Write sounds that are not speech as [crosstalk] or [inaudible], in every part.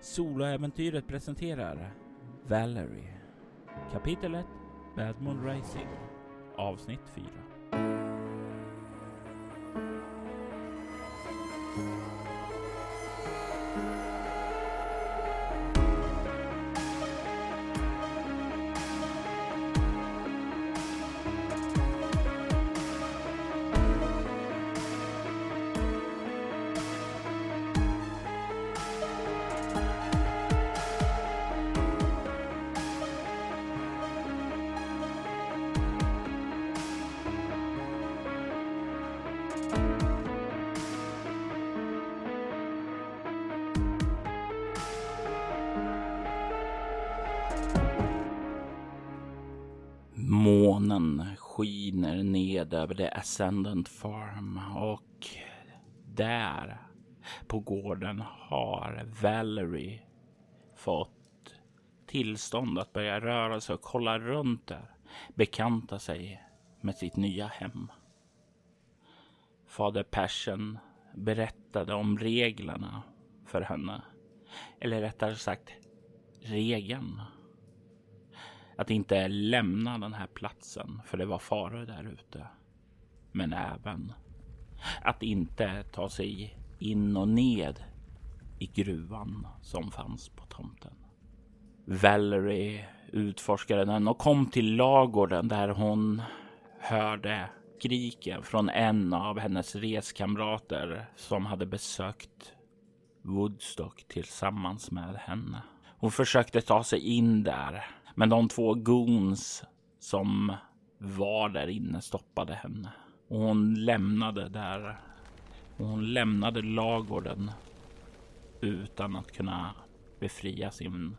Soloäventyret presenterar Valerie. Kapitel 1 Bad Moon Rising. Avsnitt 4. The Ascendant Farm och där på gården har Valerie fått tillstånd att börja röra sig och kolla runt där. Bekanta sig med sitt nya hem. Fader Passion berättade om reglerna för henne. Eller rättare sagt regeln att inte lämna den här platsen för det var faror där ute. Men även att inte ta sig in och ned i gruvan som fanns på tomten. Valerie utforskade den och kom till lagården där hon hörde skriken från en av hennes reskamrater som hade besökt Woodstock tillsammans med henne. Hon försökte ta sig in där men de två goons som var där inne stoppade henne och hon lämnade där. Hon lämnade lagården utan att kunna befria sin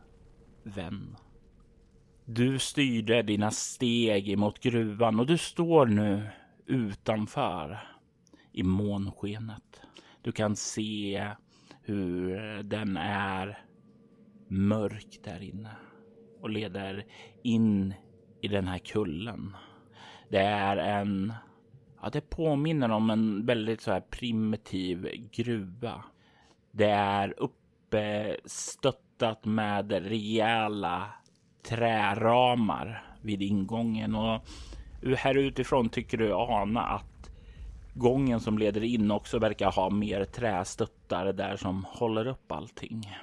vän. Du styrde dina steg emot gruvan och du står nu utanför i månskenet. Du kan se hur den är mörk där inne och leder in i den här kullen. Det är en, ja det påminner om en väldigt så här primitiv gruva. Det är uppstöttat med rejäla träramar vid ingången och här utifrån tycker du ana att gången som leder in också verkar ha mer trästöttar där som håller upp allting.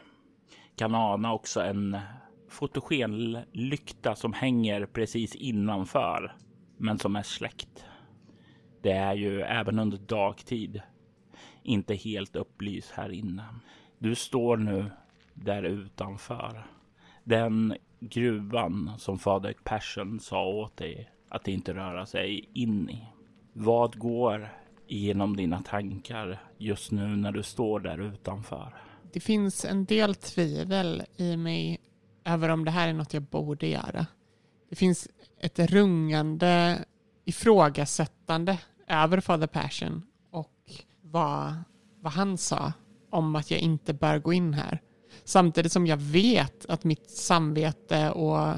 Kan ana också en fotogenlykta som hänger precis innanför, men som är släckt. Det är ju även under dagtid inte helt upplyst här inne. Du står nu där utanför. Den gruvan som fader Persson sa åt dig att inte röra sig in i. Vad går genom dina tankar just nu när du står där utanför? Det finns en del tvivel i mig över om det här är något jag borde göra. Det finns ett rungande ifrågasättande över Father Passion och vad, vad han sa om att jag inte bör gå in här. Samtidigt som jag vet att mitt samvete och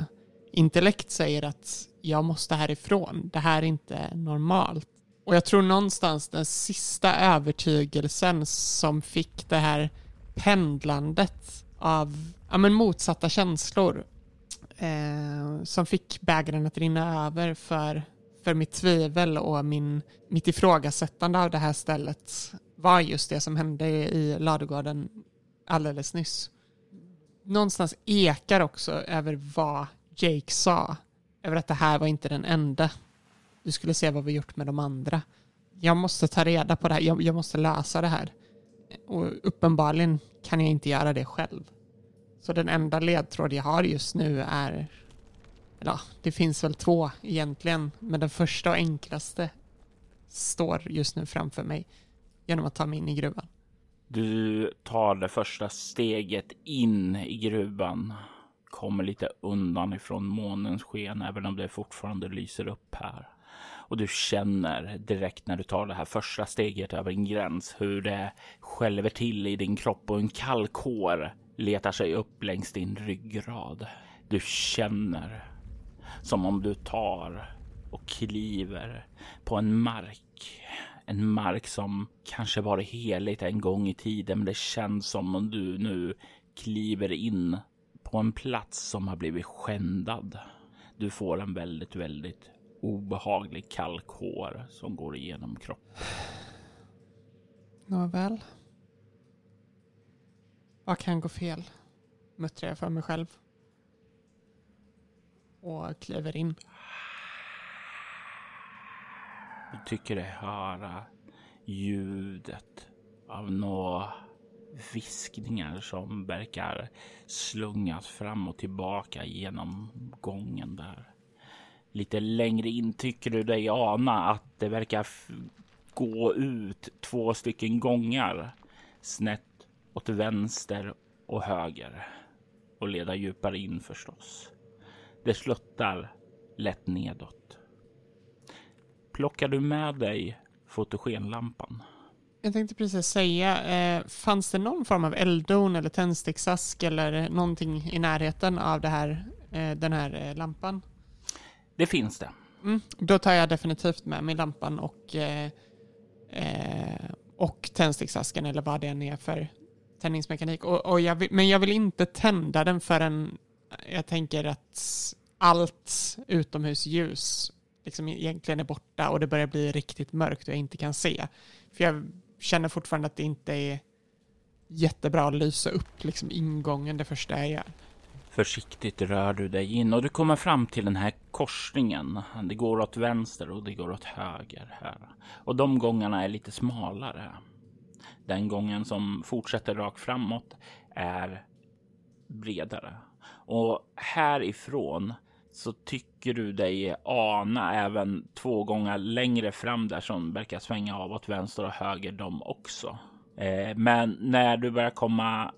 intellekt säger att jag måste härifrån. Det här är inte normalt. Och jag tror någonstans den sista övertygelsen som fick det här pendlandet av ja, men motsatta känslor eh, som fick bägaren att rinna över för, för mitt tvivel och min, mitt ifrågasättande av det här stället var just det som hände i ladugården alldeles nyss. Någonstans ekar också över vad Jake sa. Över att det här var inte den enda. Du skulle se vad vi gjort med de andra. Jag måste ta reda på det här. Jag, jag måste lösa det här. Och uppenbarligen kan jag inte göra det själv. Så den enda ledtråd jag har just nu är, ja, det finns väl två egentligen, men den första och enklaste står just nu framför mig genom att ta mig in i gruvan. Du tar det första steget in i gruvan, kommer lite undan ifrån månens sken, även om det fortfarande lyser upp här. Och du känner direkt när du tar det här första steget över en gräns hur det skälver till i din kropp och en kall kår letar sig upp längs din ryggrad. Du känner som om du tar och kliver på en mark. En mark som kanske varit heligt en gång i tiden, men det känns som om du nu kliver in på en plats som har blivit skändad. Du får en väldigt, väldigt obehaglig kalkhår som går igenom kroppen. Nåväl. Vad kan gå fel? Muttrar jag för mig själv. Och kliver in. Du tycker dig höra ljudet av några viskningar som verkar slungas fram och tillbaka genom gången där. Lite längre in tycker du dig ana att det verkar gå ut två stycken gångar snett åt vänster och höger och leda djupare in förstås. Det sluttar lätt nedåt. Plockar du med dig fotogenlampan? Jag tänkte precis säga, eh, fanns det någon form av elddon eller tändsticksask eller någonting i närheten av här, eh, den här eh, lampan? Det finns det. Mm, då tar jag definitivt med mig lampan och, eh, eh, och tändsticksasken eller vad det än är för tändningsmekanik. Och, och jag vill, men jag vill inte tända den förrän jag tänker att allt utomhusljus liksom egentligen är borta och det börjar bli riktigt mörkt och jag inte kan se. För jag känner fortfarande att det inte är jättebra att lysa upp liksom ingången det första jag gör. Försiktigt rör du dig in och du kommer fram till den här korsningen. Det går åt vänster och det går åt höger här. Och de gångarna är lite smalare. Den gången som fortsätter rakt framåt är bredare. Och härifrån så tycker du dig ana även två gånger längre fram där som verkar svänga av åt vänster och höger de också. Eh, men när du börjar komma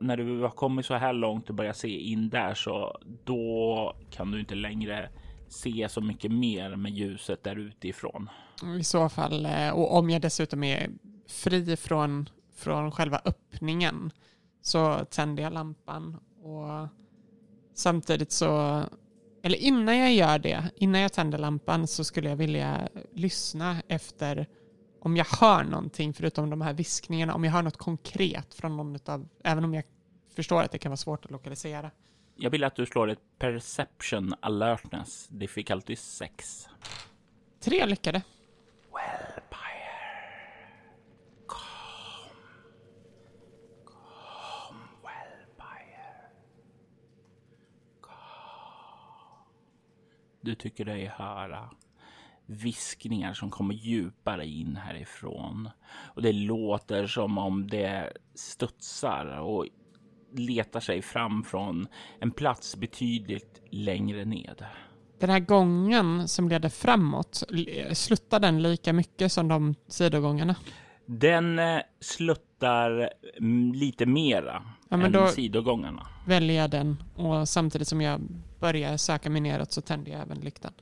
när du har kommit så här långt och börjar se in där så då kan du inte längre se så mycket mer med ljuset där utifrån. I så fall, eh, och om jag dessutom är fri från, från själva öppningen så tänder jag lampan och samtidigt så eller innan jag gör det, innan jag tänder lampan så skulle jag vilja lyssna efter om jag hör någonting förutom de här viskningarna, om jag hör något konkret från någon av, även om jag förstår att det kan vara svårt att lokalisera. Jag vill att du slår ett perception alertness, difficulty 6. Tre lyckade. Du tycker dig höra viskningar som kommer djupare in härifrån. Och det låter som om det studsar och letar sig fram från en plats betydligt längre ned. Den här gången som leder framåt, sluttar den lika mycket som de sidogångarna? Den eh, sluttar mm, lite mera ja, än då sidogångarna. väljer jag den och samtidigt som jag börjar söka mig neråt så tänder jag även lyktan.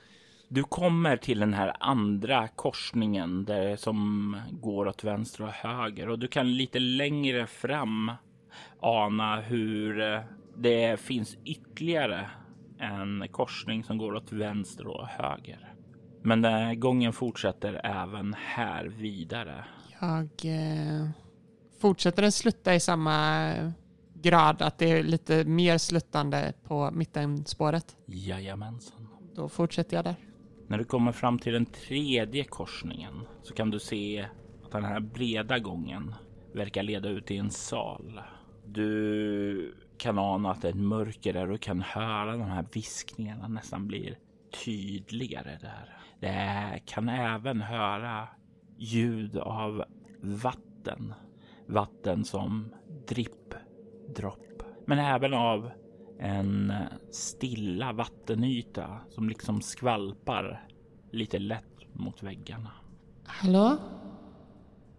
Du kommer till den här andra korsningen där som går åt vänster och höger och du kan lite längre fram ana hur eh, det finns ytterligare en korsning som går åt vänster och höger. Men den gången fortsätter även här vidare. Jag eh, fortsätter den slutta i samma grad att det är lite mer sluttande på mittenspåret? Jajamensan. Då fortsätter jag där. När du kommer fram till den tredje korsningen så kan du se att den här breda gången verkar leda ut i en sal. Du kan ana att det är ett mörker där och kan höra de här viskningarna nästan blir tydligare där. Det kan även höra ljud av vatten. Vatten som dripp dropp. Men även av en stilla vattenyta som liksom skvalpar lite lätt mot väggarna. Hallå?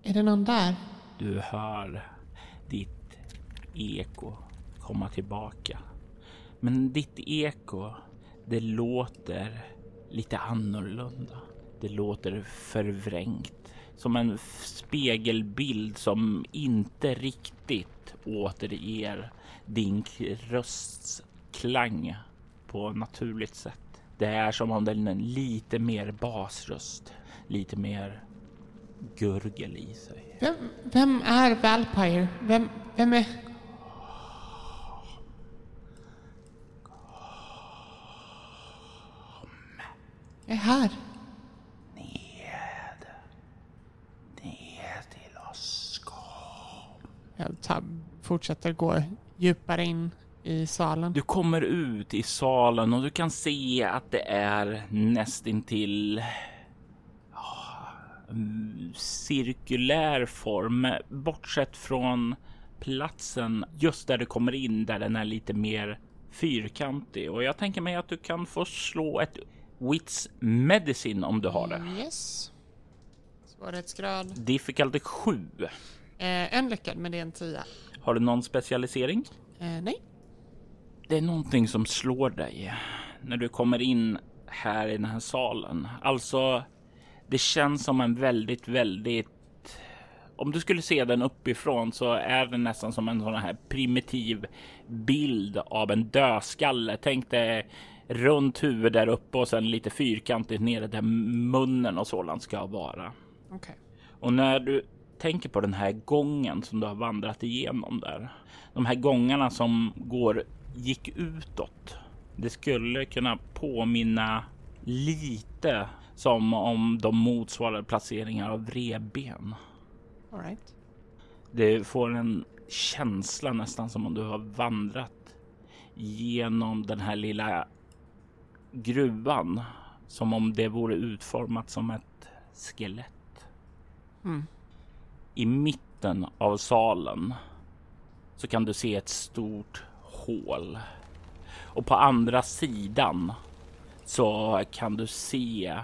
Är det någon där? Du hör ditt eko komma tillbaka. Men ditt eko, det låter lite annorlunda. Det låter förvrängt. Som en spegelbild som inte riktigt återger din rösts klang på naturligt sätt. Det är som om den är lite mer basröst, lite mer gurgel i sig. Vem, vem är Valpire? Vem, vem är... Är här. Jag fortsätter gå djupare in i salen. Du kommer ut i salen och du kan se att det är nästintill cirkulär form, bortsett från platsen just där du kommer in, där den är lite mer fyrkantig. Och jag tänker mig att du kan få slå ett Wits Medicine om du har det. Yes. Svårighetsgrad. Difficulty 7. Eh, en lyckad, men det är en tia. Har du någon specialisering? Eh, nej. Det är någonting som slår dig när du kommer in här i den här salen. Alltså, det känns som en väldigt, väldigt... Om du skulle se den uppifrån så är det nästan som en sån här primitiv bild av en dödskalle. Tänk dig runt huvudet där uppe och sen lite fyrkantigt nere där munnen och sådant ska vara. Okej. Okay. Och när du tänker på den här gången som du har vandrat igenom där. De här gångarna som går gick utåt. Det skulle kunna påminna lite som om de motsvarar placeringar av revben. All right. Det får en känsla nästan som om du har vandrat genom den här lilla gruvan. Som om det vore utformat som ett skelett. Mm. I mitten av salen så kan du se ett stort hål. Och på andra sidan så kan du se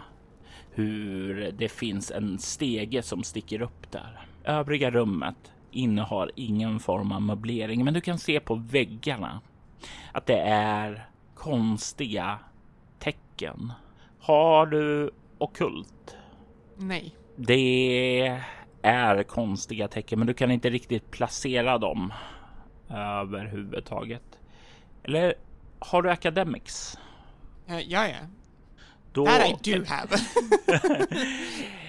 hur det finns en stege som sticker upp där. Övriga rummet innehar ingen form av möblering, men du kan se på väggarna att det är konstiga tecken. Har du okult? Nej. Det är konstiga tecken, men du kan inte riktigt placera dem överhuvudtaget. Eller har du academics? Uh, ja, ja. Då... That I do have. [laughs]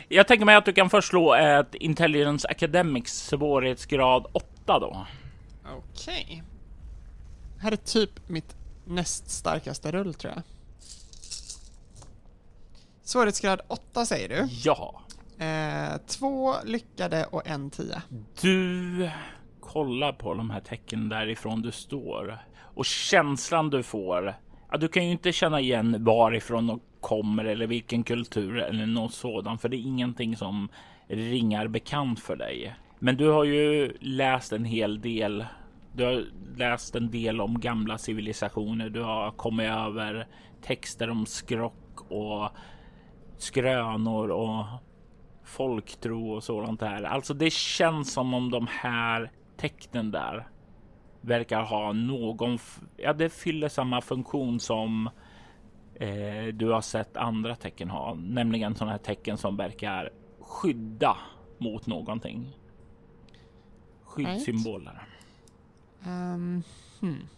Jag tänker mig att du kan förslå ett Intelligence Academics svårighetsgrad 8 då. Okej. Okay. Här är typ mitt näst starkaste rull tror jag. Svårighetsgrad 8 säger du? Ja. Eh, två lyckade och en tia. Du kollar på de här tecknen därifrån du står och känslan du får. Ja, du kan ju inte känna igen varifrån de kommer eller vilken kultur eller något sådant, för det är ingenting som ringar bekant för dig. Men du har ju läst en hel del. Du har läst en del om gamla civilisationer. Du har kommit över texter om skrock och skrönor och folktro och sådant där. Alltså, det känns som om de här tecknen där verkar ha någon. Ja, det fyller samma funktion som eh, du har sett andra tecken ha, nämligen sådana här tecken som verkar skydda mot någonting. Skyddssymboler. Right. Um, hmm.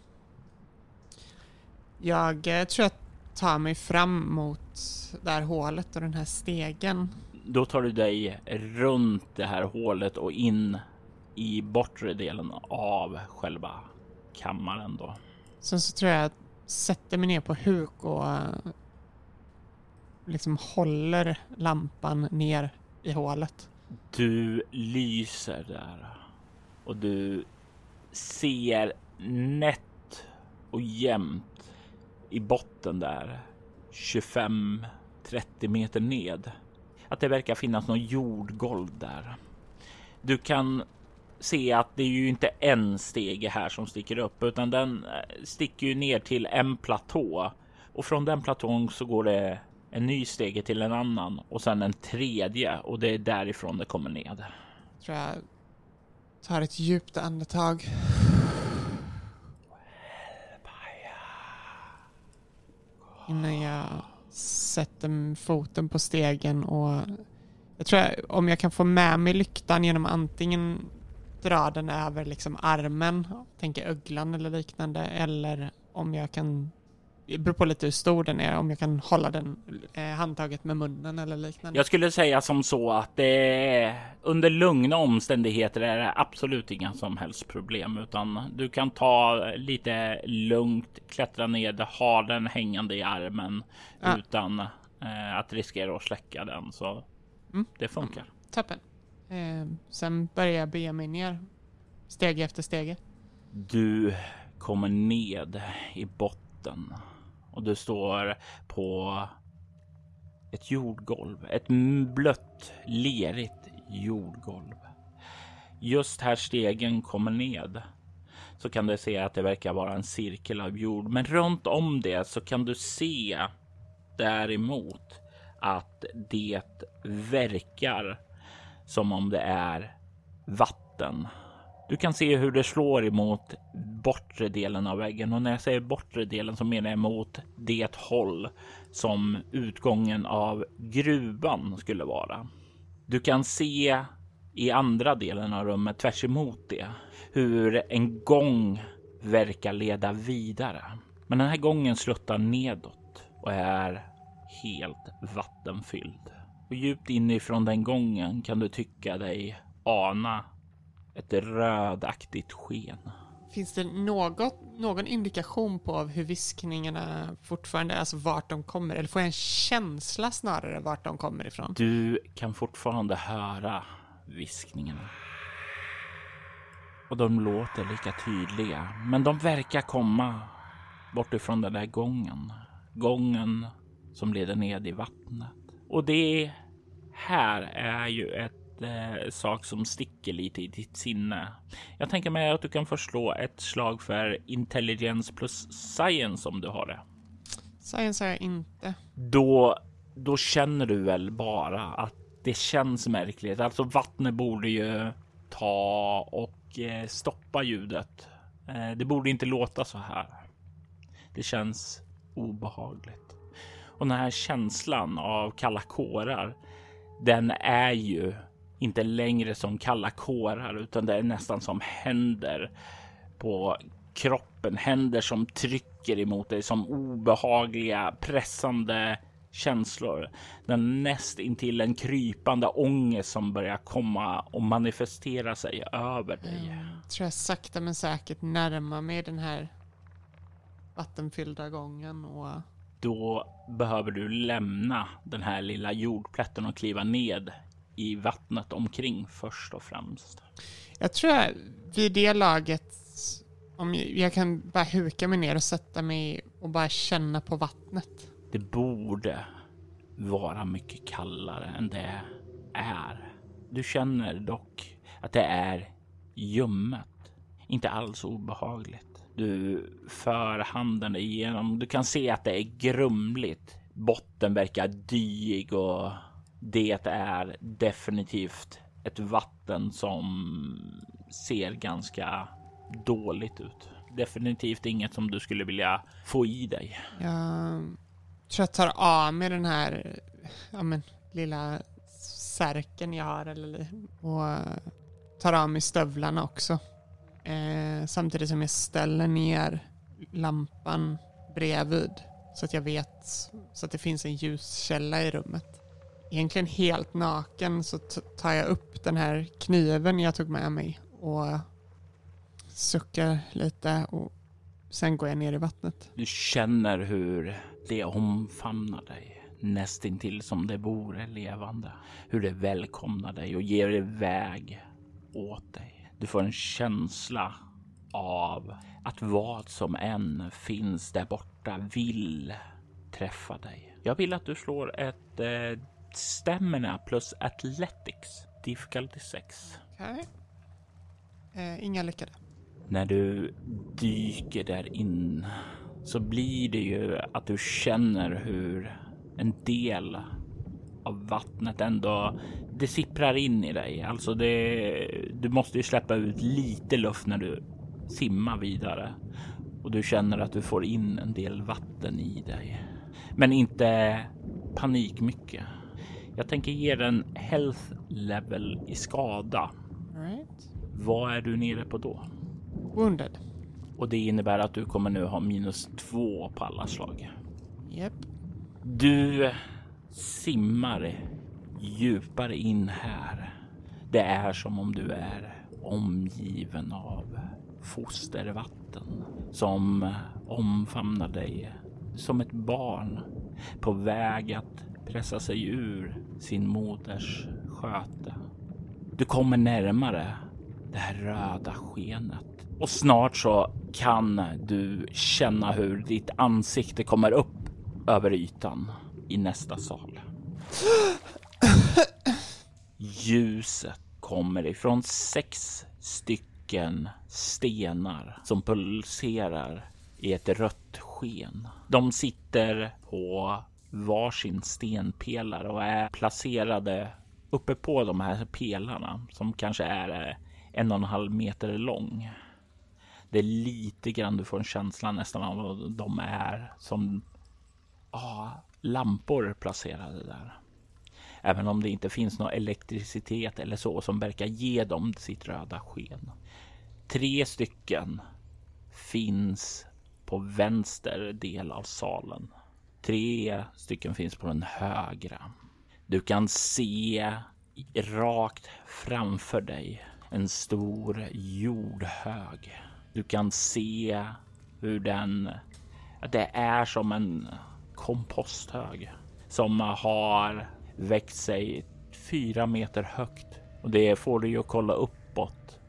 Jag eh, tror jag tar mig fram mot det här hålet och den här stegen. Då tar du dig runt det här hålet och in i bortre delen av själva kammaren då. Sen så tror jag att sätter mig ner på huk och liksom håller lampan ner i hålet. Du lyser där och du ser nätt och jämnt i botten där 25 30 meter ned att det verkar finnas något jordgolv där. Du kan se att det är ju inte en stege här som sticker upp utan den eh, sticker ju ner till en platå och från den platån så går det en ny stege till en annan och sen en tredje och det är därifrån det kommer ned. Tror jag tar ett djupt andetag. Innan jag sätter foten på stegen och jag tror jag, om jag kan få med mig lyktan genom antingen dra den över liksom armen, tänker öglan eller liknande, eller om jag kan det beror på lite hur stor den är, om jag kan hålla den eh, handtaget med munnen eller liknande. Jag skulle säga som så att det är under lugna omständigheter är det absolut inga som helst problem, utan du kan ta lite lugnt, klättra ned, ha den hängande i armen ja. utan eh, att riskera att släcka den så Mm. det funkar. Toppen. Eh, sen börjar jag bege mig ner. Steg efter steg. Du kommer ned i botten och du står på ett jordgolv, ett blött, lerigt jordgolv. Just här stegen kommer ned så kan du se att det verkar vara en cirkel av jord, men runt om det så kan du se däremot att det verkar som om det är vatten. Du kan se hur det slår emot bortre delen av väggen och när jag säger bortre delen så menar jag mot det håll som utgången av gruvan skulle vara. Du kan se i andra delen av rummet tvärs emot det hur en gång verkar leda vidare. Men den här gången sluttar nedåt och är helt vattenfylld. Och djupt inifrån den gången kan du tycka dig ana ett rödaktigt sken. Finns det något, någon indikation på hur viskningarna fortfarande, alltså vart de kommer? Eller får jag en känsla snarare vart de kommer ifrån? Du kan fortfarande höra viskningarna. Och de låter lika tydliga, men de verkar komma bortifrån den där gången. Gången som leder ned i vattnet. Och det här är ju ett eh, sak som sticker lite i ditt sinne. Jag tänker mig att du kan förslå ett slag för intelligens plus science om du har det. Science har jag inte. Då, då känner du väl bara att det känns märkligt. Alltså vattnet borde ju ta och eh, stoppa ljudet. Eh, det borde inte låta så här. Det känns obehagligt. Och den här känslan av kalla kårar, den är ju inte längre som kalla kårar, utan det är nästan som händer på kroppen, händer som trycker emot dig som obehagliga, pressande känslor. Den näst intill en krypande ångest som börjar komma och manifestera sig över dig. Jag tror jag sakta men säkert närmar mig den här vattenfyllda gången och Då behöver du lämna den här lilla jordplätten och kliva ned i vattnet omkring först och främst. jag tror jag vid det laget om jag, jag kan bara huka mig ner och sätta mig och bara känna på vattnet. Det borde vara mycket kallare än det är. Du känner dock att det är ljummet, inte alls obehagligt. Du för handen igenom. Du kan se att det är grumligt. Botten verkar dyig och det är definitivt ett vatten som ser ganska dåligt ut. Definitivt inget som du skulle vilja få i dig. Jag tror jag tar av mig den här ja, men, lilla särken jag har eller, och tar av mig stövlarna också. Eh, samtidigt som jag ställer ner lampan bredvid så att jag vet så att det finns en ljuskälla i rummet. Egentligen helt naken så tar jag upp den här kniven jag tog med mig och suckar lite och sen går jag ner i vattnet. Du känner hur det omfamnar dig nästintill som det vore levande. Hur det välkomnar dig och ger väg åt dig. Du får en känsla av att vad som än finns där borta vill träffa dig. Jag vill att du slår ett eh, stämmorna plus athletics difficulty 6. Okej. Eh, inga lyckade. När du dyker där in så blir det ju att du känner hur en del av vattnet ändå det sipprar in i dig. Alltså det, du måste ju släppa ut lite luft när du simmar vidare och du känner att du får in en del vatten i dig. Men inte panik mycket. Jag tänker ge den health level i skada. Right. Vad är du nere på då? Wounded. Och det innebär att du kommer nu ha minus två på alla slag. Japp. Du simmar djupare in här. Det är som om du är omgiven av fostervatten som omfamnar dig som ett barn på väg att pressa sig ur sin moders sköte. Du kommer närmare det här röda skenet och snart så kan du känna hur ditt ansikte kommer upp över ytan i nästa sal. Ljuset kommer ifrån sex stycken stenar som pulserar i ett rött sken. De sitter på varsin stenpelare och är placerade uppe på de här pelarna som kanske är eh, en och en halv meter lång. Det är lite grann du får en känsla nästan av att de är som ah, lampor placerade där. Även om det inte finns någon elektricitet eller så som verkar ge dem sitt röda sken. Tre stycken finns på vänster del av salen. Tre stycken finns på den högra. Du kan se rakt framför dig en stor jordhög. Du kan se hur den... Det är som en komposthög som har växt sig fyra meter högt och det får du ju kolla uppåt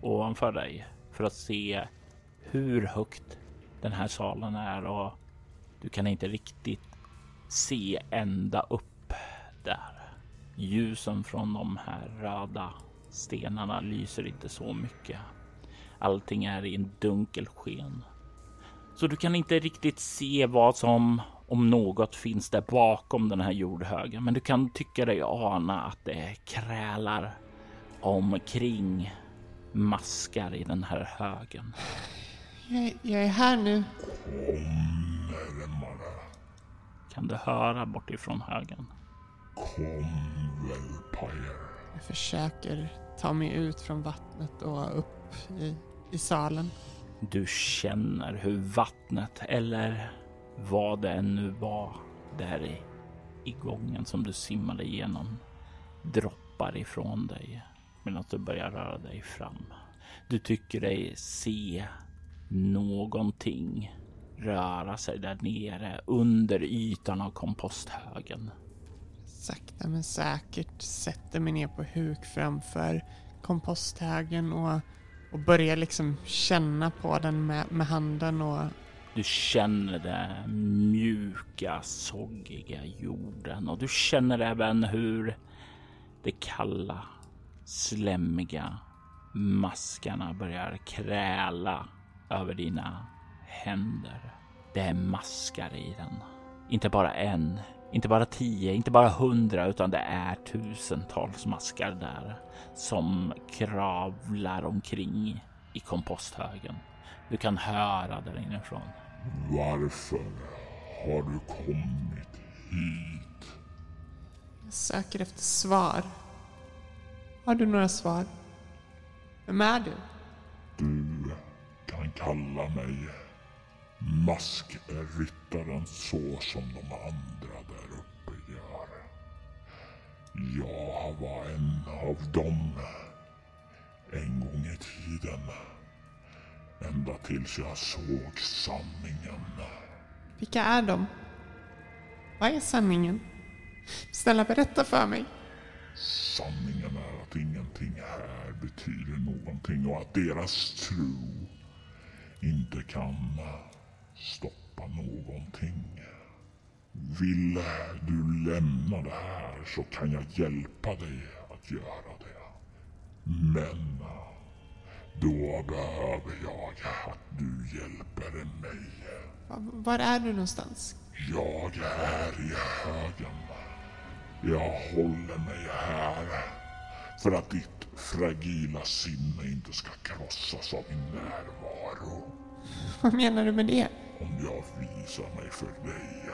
ovanför dig för att se hur högt den här salen är och du kan inte riktigt se ända upp där. Ljusen från de här röda stenarna lyser inte så mycket. Allting är i en dunkel sken. Så du kan inte riktigt se vad som om något finns där bakom den här jordhögen. Men du kan tycka dig ana att det krälar omkring maskar i den här högen. Jag, jag är här nu. Närmare. Kan du höra bortifrån högen? Kom Velpire. Jag försöker ta mig ut från vattnet och upp i, i salen. Du känner hur vattnet eller vad det än nu var där i, i gången som du simmade igenom droppar ifrån dig medan du börjar röra dig fram. Du tycker dig se någonting röra sig där nere under ytan av komposthögen. Sakta men säkert sätter mig ner på huk framför komposthögen och, och börjar liksom känna på den med, med handen och Du känner den mjuka, soggiga jorden och du känner även hur de kalla, slemmiga maskarna börjar kräla över dina händer. Det är maskar i den. Inte bara en, inte bara tio, inte bara hundra, utan det är tusentals maskar där som kravlar omkring i komposthögen. Du kan höra där inifrån. Varför har du kommit hit? jag söker efter svar. Har du några svar? Vem är du? Du kan kalla mig Maskryttaren så som de andra där uppe gör. Jag var en av dem en gång i tiden. Ända tills jag såg sanningen. Vilka är de? Vad är sanningen? Snälla berätta för mig. Sanningen är att ingenting här betyder någonting och att deras tro inte kan stoppa någonting. Vill du lämna det här så kan jag hjälpa dig att göra det. Men då behöver jag att du hjälper mig. Va- Var är du någonstans? Jag är i högen. Jag håller mig här för att ditt fragila sinne inte ska krossas av min närvaro. [laughs] Vad menar du med det? Om jag visar mig för dig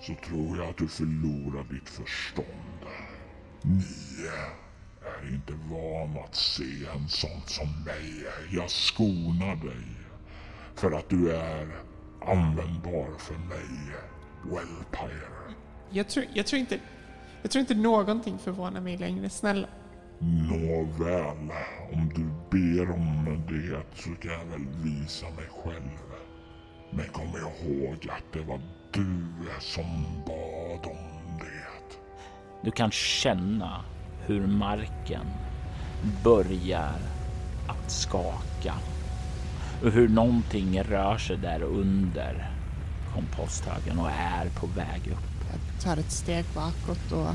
så tror jag att du förlorar ditt förstånd. Ni är inte vana att se en sån som mig. Jag skonar dig för att du är användbar för mig, Wellpire. Jag tror, jag tror inte... Jag tror inte någonting förvånar mig längre. Snälla. Nåväl, om du ber om det så kan jag väl visa mig själv. Men kom ihåg att det var du som bad om Du kan känna hur marken börjar att skaka och hur någonting rör sig där under komposthögen och är på väg upp. Jag tar ett steg bakåt och,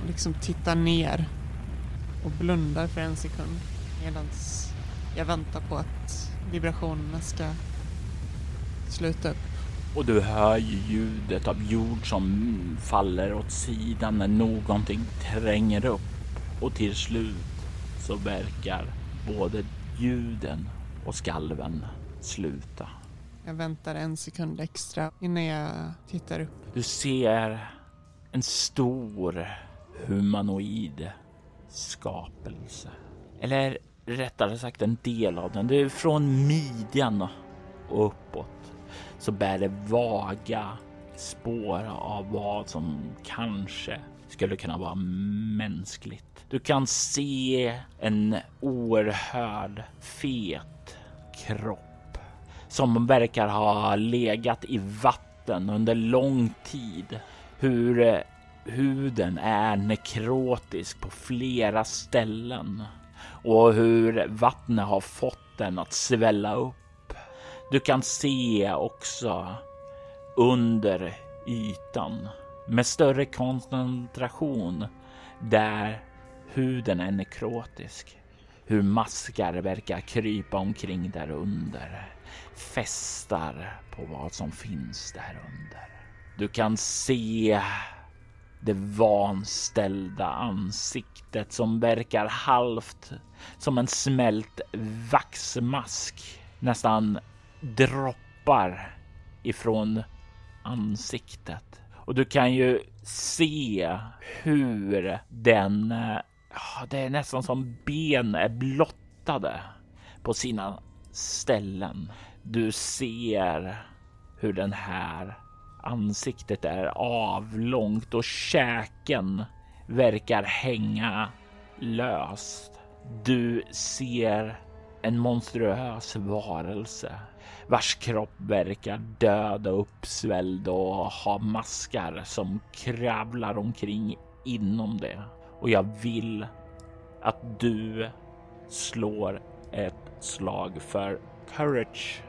och liksom tittar ner och blundar för en sekund medan jag väntar på att vibrationerna ska sluta upp. Och du hör ju ljudet av jord som faller åt sidan när någonting tränger upp och till slut så verkar både ljuden och skalven sluta. Jag väntar en sekund extra innan jag tittar upp. Du ser en stor humanoid skapelse. Eller rättare sagt en del av den. Det är från midjan och uppåt så bär det vaga spår av vad som kanske skulle kunna vara mänskligt. Du kan se en oerhörd fet kropp som verkar ha legat i vatten under lång tid. Hur eh, huden är nekrotisk på flera ställen och hur vattnet har fått den att svälla upp. Du kan se också under ytan med större koncentration där huden är nekrotisk. Hur maskar verkar krypa omkring där under. Fästar på vad som finns där under. Du kan se det vanställda ansiktet som verkar halvt som en smält vaxmask. Nästan droppar ifrån ansiktet. Och du kan ju se hur den, eh, ja, det är nästan som ben är blottade på sina ställen. Du ser hur den här ansiktet är avlångt och käken verkar hänga löst. Du ser en monstruös varelse vars kropp verkar död och uppsvälld och ha maskar som kravlar omkring inom det. Och jag vill att du slår ett slag för courage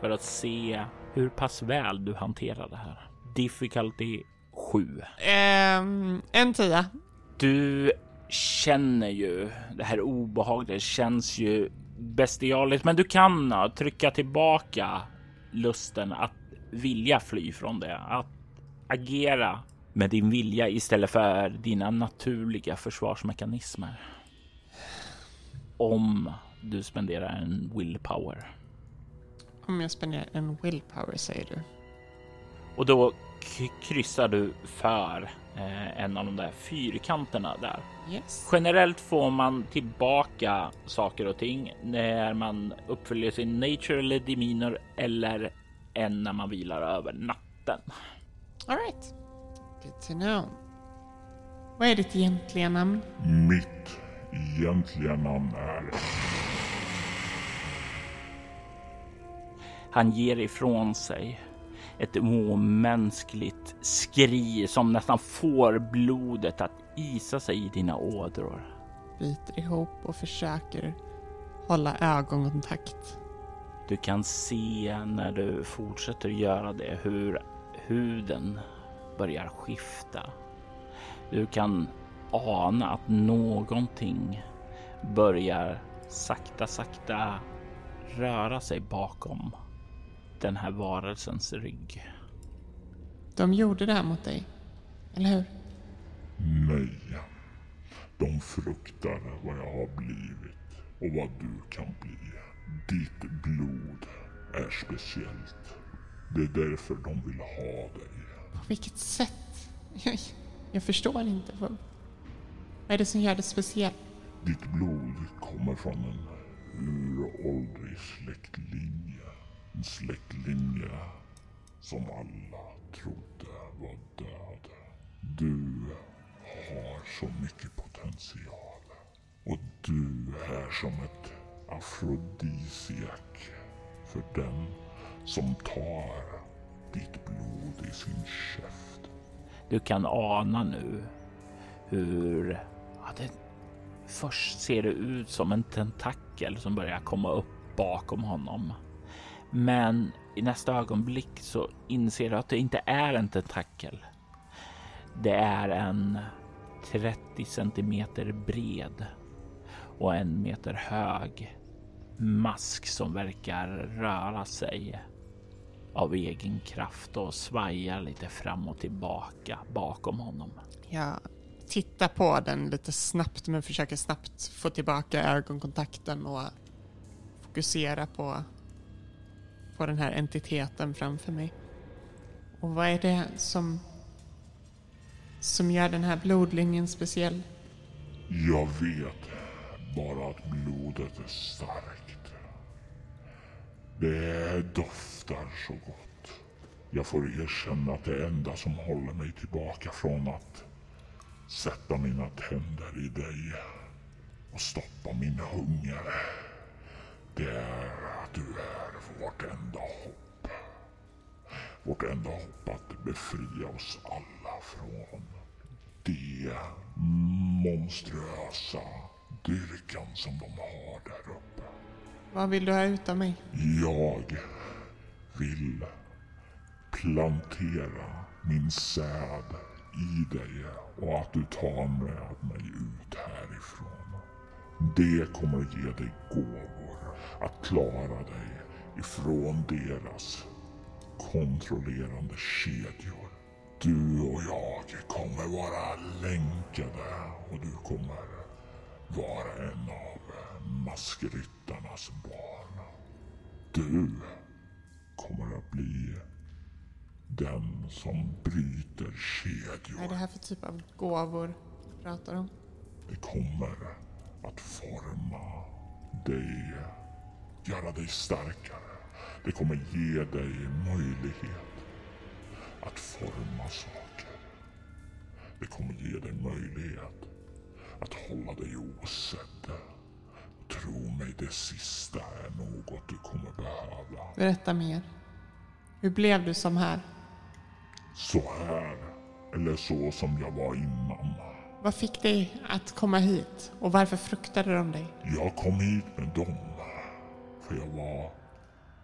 för att se hur pass väl du hanterar det här. Difficulty 7. Ehm, en tia. Du känner ju det här obehaget. Känns ju bestialiskt, men du kan trycka tillbaka lusten att vilja fly från det, att agera med din vilja istället för dina naturliga försvarsmekanismer. Om du spenderar en willpower. Om jag spenderar en willpower säger du. Och då kryssar du för eh, en av de där fyrkanterna där. Yes. Generellt får man tillbaka saker och ting när man uppfyller sin nature eller demeanor eller en när man vilar över natten. Alright. Good to know. Vad är ditt egentliga namn? Mitt egentliga namn är... Han ger ifrån sig ett omänskligt skri som nästan får blodet att isa sig i dina ådror. Biter ihop och försöker hålla ögonkontakt. Du kan se när du fortsätter göra det hur huden börjar skifta. Du kan ana att någonting börjar sakta, sakta röra sig bakom den här varelsens rygg. De gjorde det här mot dig, eller hur? Nej. De fruktar vad jag har blivit och vad du kan bli. Ditt blod är speciellt. Det är därför de vill ha dig. På vilket sätt? Jag, jag förstår inte. Vad, vad är det som gör det speciellt? Ditt blod kommer från en uråldrig släktlinje. En släktlinje som alla trodde var död. Du har så mycket potential. Och du är som ett afrodisiak för den som tar ditt blod i sin käft. Du kan ana nu hur ja, det först ser det ut som en tentakel som börjar komma upp bakom honom. Men i nästa ögonblick så inser du att det inte är en tentakel. Det är en 30 centimeter bred och en meter hög mask som verkar röra sig av egen kraft och svajar lite fram och tillbaka bakom honom. Jag tittar på den lite snabbt men försöker snabbt få tillbaka ögonkontakten och fokusera på, på den här entiteten framför mig. Och vad är det som, som gör den här blodlinjen speciell? Jag vet bara att blodet är starkt. Det doftar så gott. Jag får erkänna att det enda som håller mig tillbaka från att sätta mina tänder i dig och stoppa min hunger. Det är att du är vårt enda hopp. Vårt enda hopp att befria oss alla från det monstruösa dyrkan som de har där uppe. Vad vill du ha ut av mig? Jag vill plantera min säd i dig och att du tar med mig ut härifrån. Det kommer att ge dig gåvor att klara dig ifrån deras kontrollerande kedjor. Du och jag kommer vara länkade och du kommer vara en av maskryttarnas barn. Du kommer att bli den som bryter kedjor. Vad är det här för typ av gåvor pratar om? Det kommer att forma dig, göra dig starkare. Det kommer ge dig möjlighet att forma saker. Det kommer ge dig möjlighet att hålla dig osedd. Tro mig, det sista är något du kommer behöva. Berätta mer. Hur blev du som här? Så här, eller så som jag var innan. Vad fick dig att komma hit och varför fruktade de dig? Jag kom hit med dem. För jag var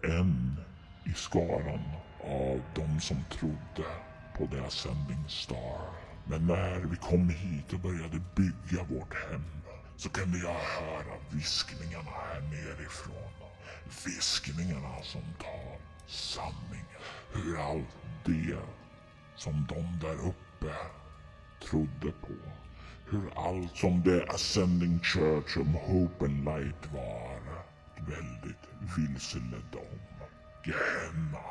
en i skaran av de som trodde på The Ascending Star. Men när vi kom hit och började bygga vårt hem så kunde jag höra viskningarna här nerifrån. Viskningarna som tar sanning. Hur allt det som de där uppe trodde på. Hur allt som The Ascending Church of Hope and Light var väldigt vilseledd om. Gehenna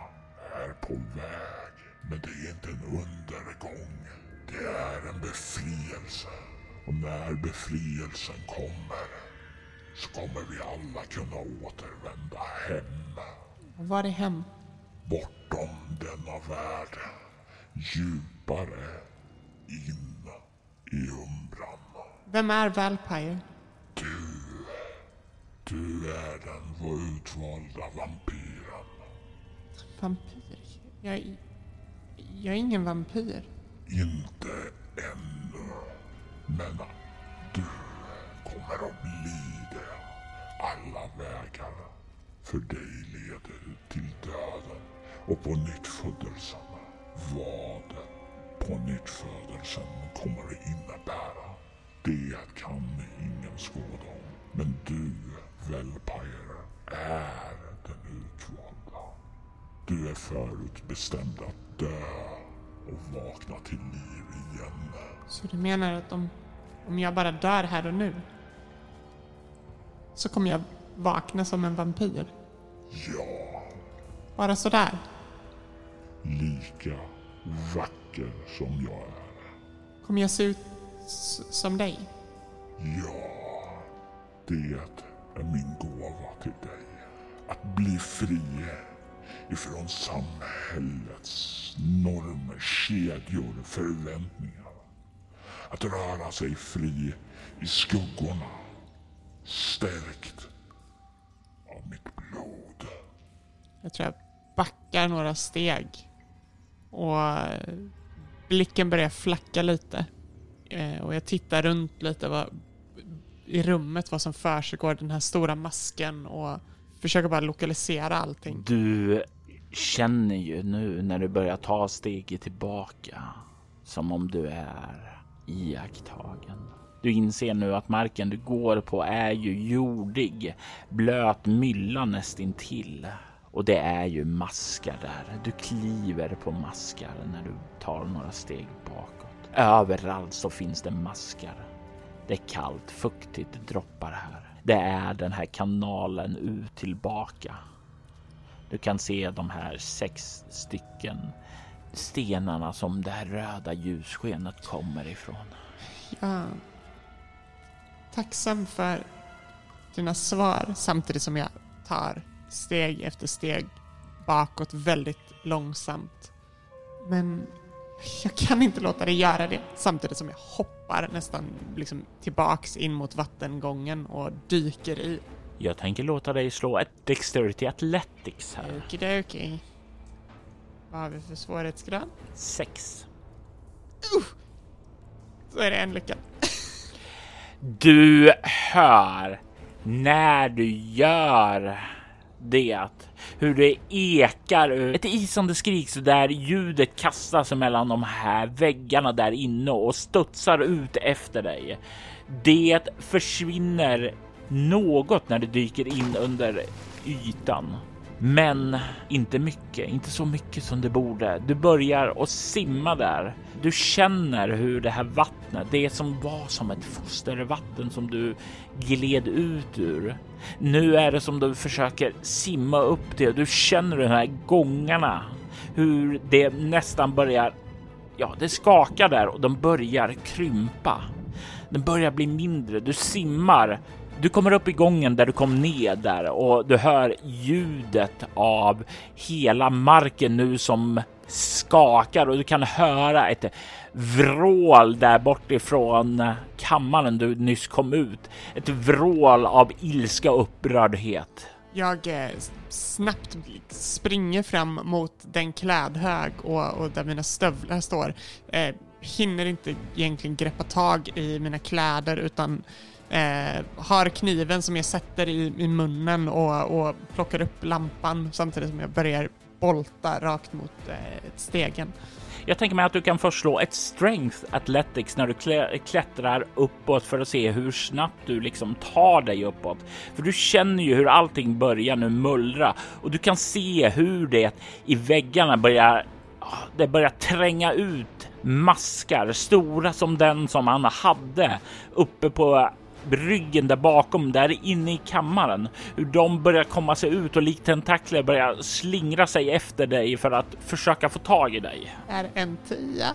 är på väg. Men det är inte en undergång. Det är en befrielse. Och när befrielsen kommer så kommer vi alla kunna återvända hem. Var är hem? Bortom denna värld. Djupare in i umbran. Vem är Valpire? Du, du är den utvalda vampyren. Vampyr? Jag, är- jag är ingen vampyr. Inte ännu. Men du kommer att bli det. Alla vägar för dig leder till döden och på nyttfödelsen. Vad på nyttfödelsen kommer att innebära? Det kan ingen skåda om. Men du, Velpire, är den utvalda. Du är förutbestämd att dö och vakna till liv igen. Så du menar att om, om jag bara dör här och nu så kommer jag vakna som en vampyr? Ja, Bara sådär? lika vacker som jag är. Kommer jag se ut som dig? Ja, det är min gåva till dig. Att bli fri ifrån samhällets normer, kedjor, förväntningar. Att röra sig fri i skuggorna. Stärkt av mitt blod. Jag tror jag backar några steg och blicken börjar flacka lite. Eh, och jag tittar runt lite vad, i rummet vad som försiggår, den här stora masken och försöker bara lokalisera allting. Du känner ju nu när du börjar ta steget tillbaka som om du är iakttagen. Du inser nu att marken du går på är ju jordig, blöt mylla nästintill. Och det är ju maskar där. Du kliver på maskar när du tar några steg bakåt. Överallt så finns det maskar. Det är kallt, fuktigt, droppar här. Det är den här kanalen ut tillbaka. Du kan se de här sex stycken stenarna som det här röda ljusskenet kommer ifrån. Ja. Tacksam för dina svar samtidigt som jag tar steg efter steg bakåt väldigt långsamt. Men jag kan inte låta dig göra det samtidigt som jag hoppar nästan liksom tillbaks in mot vattengången och dyker i. Jag tänker låta dig slå ett Dexterity Athletics här. Okidoki. Vad har vi för svårighetsgrad? Sex. Så är det en lycka. Du hör när du gör det hur det ekar ett isande skrik så där ljudet kastas mellan de här väggarna där inne och studsar ut efter dig. Det försvinner något när det dyker in under ytan. Men inte mycket, inte så mycket som det borde. Du börjar att simma där. Du känner hur det här vattnet, det som var som ett fostervatten som du gled ut ur. Nu är det som du försöker simma upp det. Du känner de här gångarna, hur det nästan börjar. Ja, det skakar där och de börjar krympa. Den börjar bli mindre. Du simmar du kommer upp i gången där du kom ner där och du hör ljudet av hela marken nu som skakar och du kan höra ett vrål där bortifrån kammaren du nyss kom ut. Ett vrål av ilska och upprördhet. Jag eh, snabbt springer fram mot den klädhög och, och där mina stövlar står. Eh, hinner inte egentligen greppa tag i mina kläder utan eh, har kniven som jag sätter i, i munnen och, och plockar upp lampan samtidigt som jag börjar bolta rakt mot eh, stegen. Jag tänker mig att du kan förslå ett strength athletics när du klättrar uppåt för att se hur snabbt du liksom tar dig uppåt. För du känner ju hur allting börjar nu mullra och du kan se hur det i väggarna börjar ah, det börjar tränga ut maskar, stora som den som han hade uppe på ryggen där bakom, där inne i kammaren. Hur de börjar komma sig ut och likt tentakler börjar slingra sig efter dig för att försöka få tag i dig. Är en tia.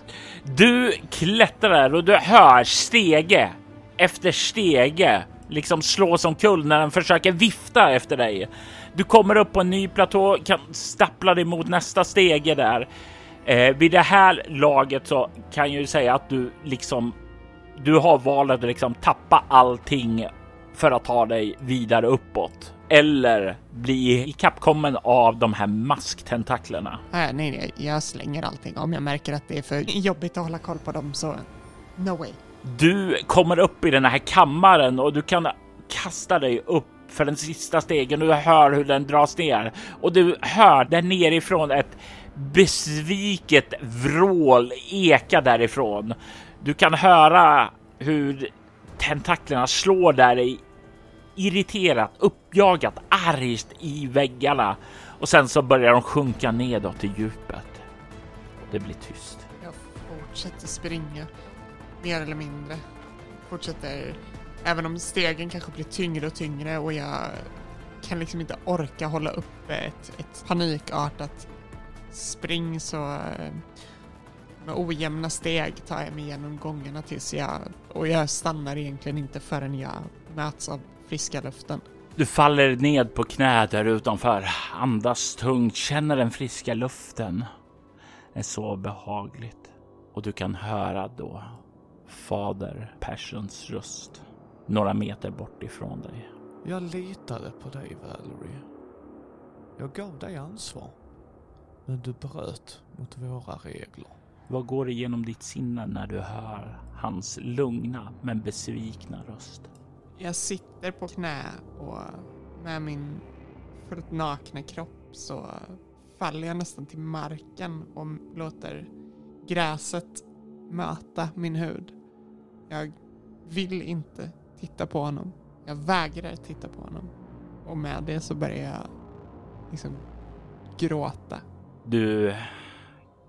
Du klättrar och du hör stege efter stege liksom slå som kull när den försöker vifta efter dig. Du kommer upp på en ny platå, kan stappla dig mot nästa stege där. Eh, vid det här laget så kan jag ju säga att du liksom du har valet att liksom tappa allting för att ta dig vidare uppåt eller bli ikappkommen av de här masktentaklerna. Äh, nej, nej, jag slänger allting. Om jag märker att det är för jobbigt att hålla koll på dem så no way. Du kommer upp i den här kammaren och du kan kasta dig upp för den sista stegen. Du hör hur den dras ner och du hör där nerifrån ett besviket vrål eka därifrån. Du kan höra hur tentaklerna slår där i irriterat, uppjagat, argt i väggarna och sen så börjar de sjunka nedåt i djupet. Det blir tyst. Jag fortsätter springa, mer eller mindre. Fortsätter, även om stegen kanske blir tyngre och tyngre och jag kan liksom inte orka hålla uppe ett, ett panikartat spring så eh, med ojämna steg tar jag mig igenom gångarna tills jag... Och jag stannar egentligen inte förrän jag möts av friska luften. Du faller ned på knä där utanför, andas tungt, känner den friska luften. Det är så behagligt. Och du kan höra då fader Passions röst några meter bort ifrån dig. Jag litade på dig, Valerie. Jag gav dig ansvar. Men du bröt mot våra regler. Vad går igenom ditt sinne när du hör hans lugna men besvikna röst? Jag sitter på knä och med min fullt nakna kropp så faller jag nästan till marken och låter gräset möta min hud. Jag vill inte titta på honom. Jag vägrar titta på honom. Och med det så börjar jag liksom gråta. Du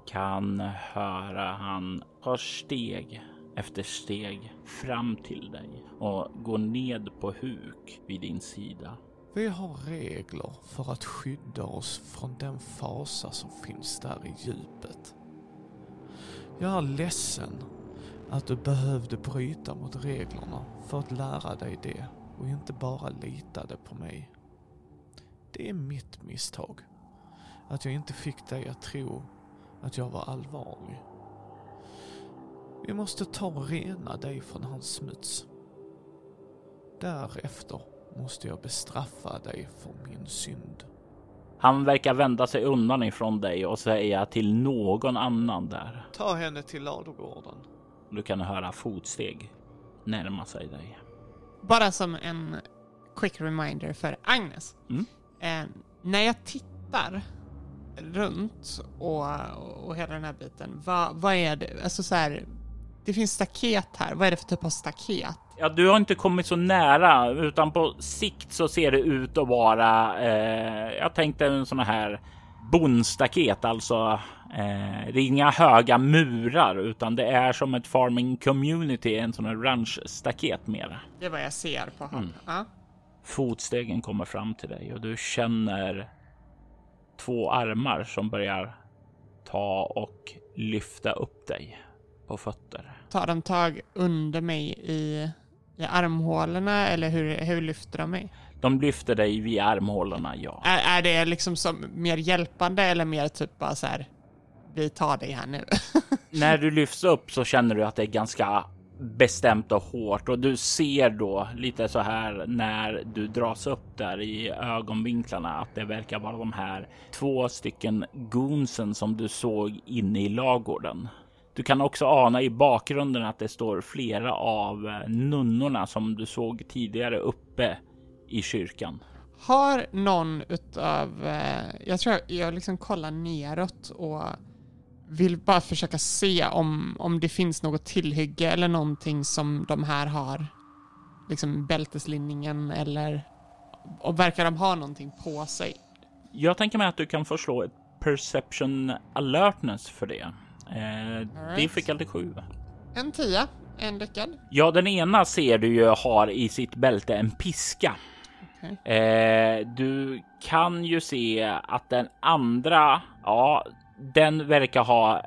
kan höra han tar steg efter steg fram till dig och går ned på huk vid din sida. Vi har regler för att skydda oss från den fasa som finns där i djupet. Jag är ledsen att du behövde bryta mot reglerna för att lära dig det och inte bara litade på mig. Det är mitt misstag. Att jag inte fick dig att tro att jag var allvarlig. Vi måste ta och rena dig från hans smuts. Därefter måste jag bestraffa dig för min synd. Han verkar vända sig undan ifrån dig och säga till någon annan där. Ta henne till ladugården. Du kan höra fotsteg närma sig dig. Bara som en quick reminder för Agnes. Mm. Eh, när jag tittar runt och, och hela den här biten, vad, vad är det? Alltså så här, det finns staket här. Vad är det för typ av staket? Ja, du har inte kommit så nära utan på sikt så ser det ut att vara. Eh, jag tänkte en sån här bondstaket, alltså. Eh, det är inga höga murar utan det är som ett farming community, en sån här ranchstaket mera. Det är vad jag ser på honom. Mm. Ja. Fotstegen kommer fram till dig och du känner två armar som börjar ta och lyfta upp dig på fötter. Tar de tag under mig i, i armhålorna eller hur, hur lyfter de mig? De lyfter dig vid armhålorna, ja. Är, är det liksom som mer hjälpande eller mer typ bara så här, vi tar dig här nu? [laughs] När du lyfts upp så känner du att det är ganska bestämt och hårt och du ser då lite så här när du dras upp där i ögonvinklarna att det verkar vara de här två stycken goonsen som du såg inne i lagården. Du kan också ana i bakgrunden att det står flera av eh, nunnorna som du såg tidigare uppe i kyrkan. Har någon utav, eh, jag tror jag, jag liksom kollar neråt och vill bara försöka se om, om det finns något tillhygge eller någonting som de här har. Liksom bälteslinningen eller och verkar de ha någonting på sig? Jag tänker mig att du kan förslå ett perception alertness för det. Eh, right. Difficulty 7. En tia, en lyckad. Ja, den ena ser du ju har i sitt bälte en piska. Okej. Eh, du kan ju se att den andra, ja, den verkar ha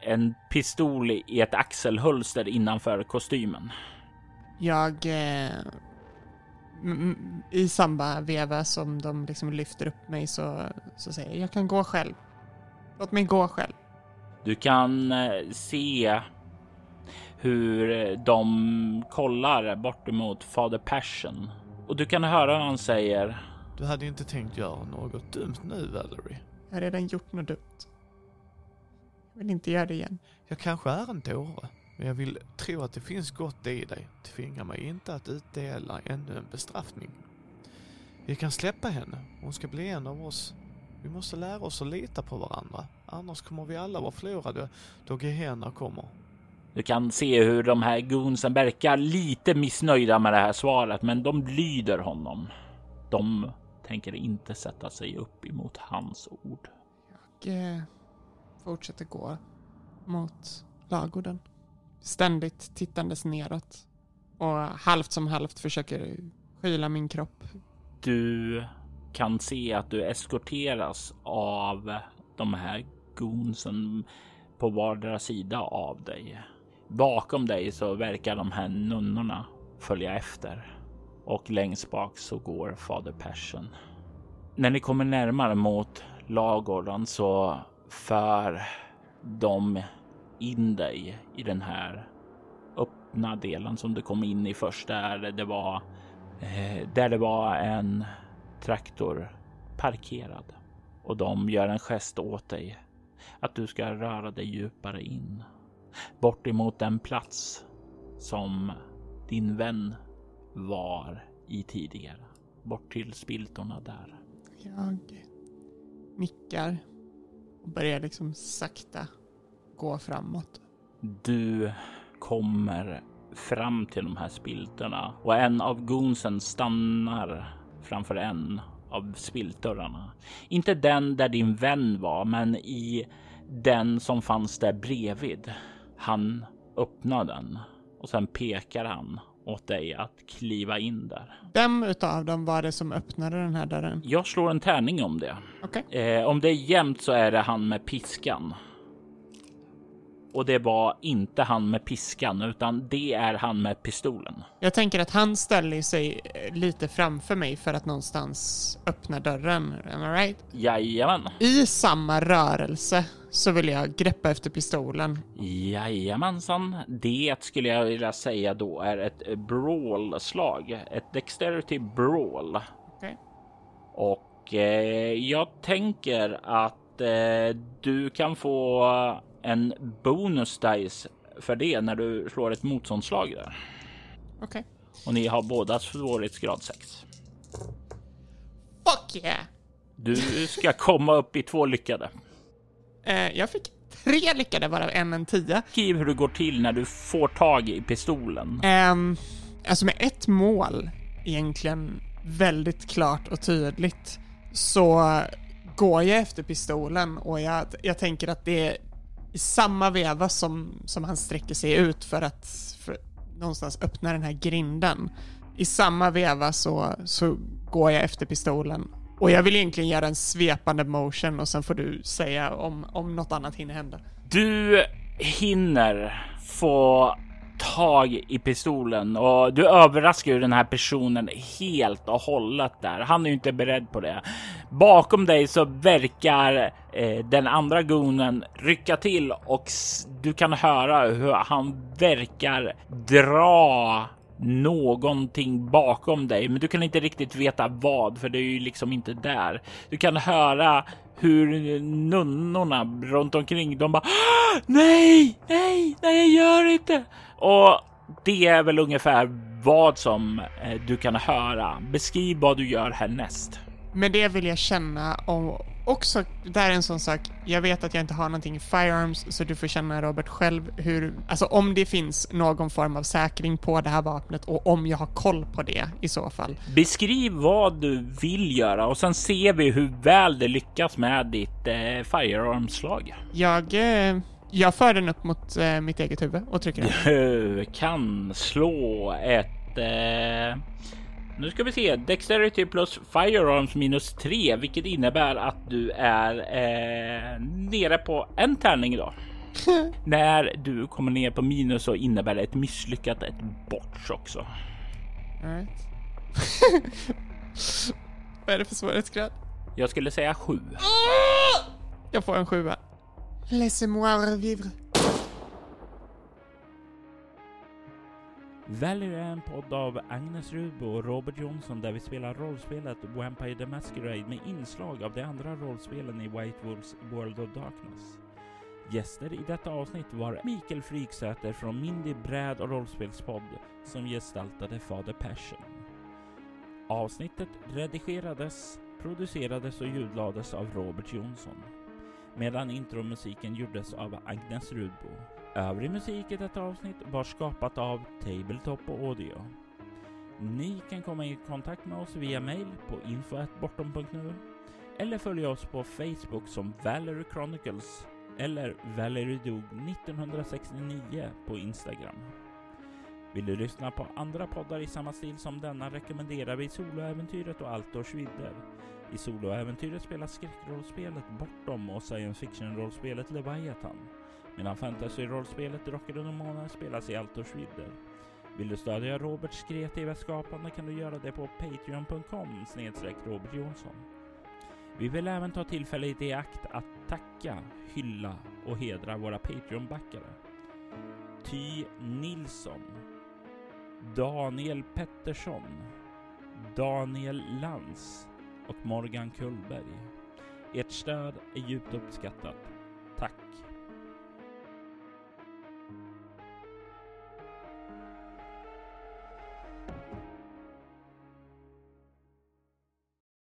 en pistol i ett axelhölster innanför kostymen. Jag... Eh, I samma veva som de liksom lyfter upp mig så, så säger jag jag kan gå själv. Låt mig gå själv. Du kan eh, se hur de kollar bort emot Fader Passion och du kan höra vad han säger. Du hade inte tänkt göra något dumt nu, Valerie. Jag har redan gjort något dumt. Jag vill inte göra det igen. Jag kanske är en dåre, men jag vill tro att det finns gott i dig. Tvinga mig inte att utdela ännu en bestraffning. Vi kan släppa henne. Hon ska bli en av oss. Vi måste lära oss att lita på varandra. Annars kommer vi alla vara förlorade då Gehenna kommer. Du kan se hur de här goonsen verkar lite missnöjda med det här svaret, men de lyder honom. De tänker inte sätta sig upp emot hans ord. Jag eh, fortsätter gå mot lagården. Ständigt tittandes neråt. Och halvt som halvt försöker skyla min kropp. Du kan se att du eskorteras av de här goonsen på vardera sida av dig. Bakom dig så verkar de här nunnorna följa efter och längst bak så går fader Persson. När ni kommer närmare mot lagården så för de in dig i den här öppna delen som du kom in i först där det var eh, där det var en traktor parkerad och de gör en gest åt dig att du ska röra dig djupare in. Bort emot den plats som din vän var i tidigare. Bort till spiltorna där. Jag nickar och börjar liksom sakta gå framåt. Du kommer fram till de här spiltorna och en av goonsen stannar framför en av spiltdörrarna. Inte den där din vän var, men i den som fanns där bredvid. Han öppnar den och sen pekar han åt dig att kliva in där. Vem utav dem var det som öppnade den här dörren? Jag slår en tärning om det. Okej. Eh, om det är jämnt så är det han med piskan. Och det var inte han med piskan, utan det är han med pistolen. Jag tänker att han ställer sig eh, lite framför mig för att någonstans öppna dörren. Am I right? Jajamän, I samma rörelse så vill jag greppa efter pistolen. jajamensan. Det skulle jag vilja säga då är ett brawl-slag, ett dexterity brawl. Okej. Och eh, jag tänker att eh, du kan få en bonus dice för det när du slår ett motståndsslag där. Okej. Och ni har båda svårighetsgrad 6. Fuck yeah! Du ska komma upp i två lyckade. Eh, jag fick tre lyckade varav en en tia. Skriv hur det går till när du får tag i pistolen. Um, alltså med ett mål egentligen väldigt klart och tydligt så går jag efter pistolen och jag, jag tänker att det i samma veva som, som han sträcker sig ut för att för, någonstans öppna den här grinden. I samma veva så, så går jag efter pistolen och jag vill egentligen göra en svepande motion och sen får du säga om, om något annat hinner hända. Du hinner få tag i pistolen och du överraskar ju den här personen helt och hållet där. Han är ju inte beredd på det. Bakom dig så verkar eh, den andra gonen rycka till och du kan höra hur han verkar dra någonting bakom dig, men du kan inte riktigt veta vad, för det är ju liksom inte där. Du kan höra hur nunnorna runt omkring de bara ah, nej, nej, nej, gör inte. Och det är väl ungefär vad som eh, du kan höra. Beskriv vad du gör härnäst. Men det vill jag känna och också, där är en sån sak, jag vet att jag inte har någonting i firearms så du får känna Robert själv hur, alltså om det finns någon form av säkring på det här vapnet och om jag har koll på det i så fall. Beskriv vad du vill göra och sen ser vi hur väl det lyckas med ditt eh, firearmslag. Jag, eh, jag för den upp mot eh, mitt eget huvud och trycker den. [laughs] Du kan slå ett eh, nu ska vi se. Dexterity plus Firearms minus 3, vilket innebär att du är eh, nere på en tärning idag. [laughs] När du kommer ner på minus så innebär det ett misslyckat, ett botch också. Alright. [laughs] Vad är det för svårighetsgrad? Jag skulle säga 7. Jag får en sjua. Laissez-moi revivre. Valerie är en podd av Agnes Rudbo och Robert Jonsson där vi spelar rollspelet Vampire the Masquerade med inslag av de andra rollspelen i White Wolves World of Darkness. Gäster i detta avsnitt var Mikael Fryksäter från Mindy bräd och rollspelspodd som gestaltade Fader Passion. Avsnittet redigerades, producerades och ljudlades av Robert Jonsson medan intromusiken gjordes av Agnes Rudbo. Övrig musik i detta avsnitt var skapat av Tabletop Audio. Ni kan komma i kontakt med oss via mail på info.bortom.nu eller följa oss på Facebook som Valerie Chronicles eller Valerie Dog 1969 på Instagram. Vill du lyssna på andra poddar i samma stil som denna rekommenderar vi Soloäventyret och Altors vidder. I Soloäventyret spelas skräckrollspelet Bortom och science fiction-rollspelet Leviathan medan fantasy-rollspelet Drakar och Demoner spelas i Altors vidder. Vill du stödja Roberts kreativa skapande kan du göra det på patreon.com snedstreck Robert Jonsson. Vi vill även ta tillfället i akt att tacka, hylla och hedra våra Patreon-backare. Ty Nilsson, Daniel Pettersson, Daniel Lantz och Morgan Kullberg. Ert stöd är djupt uppskattat. Tack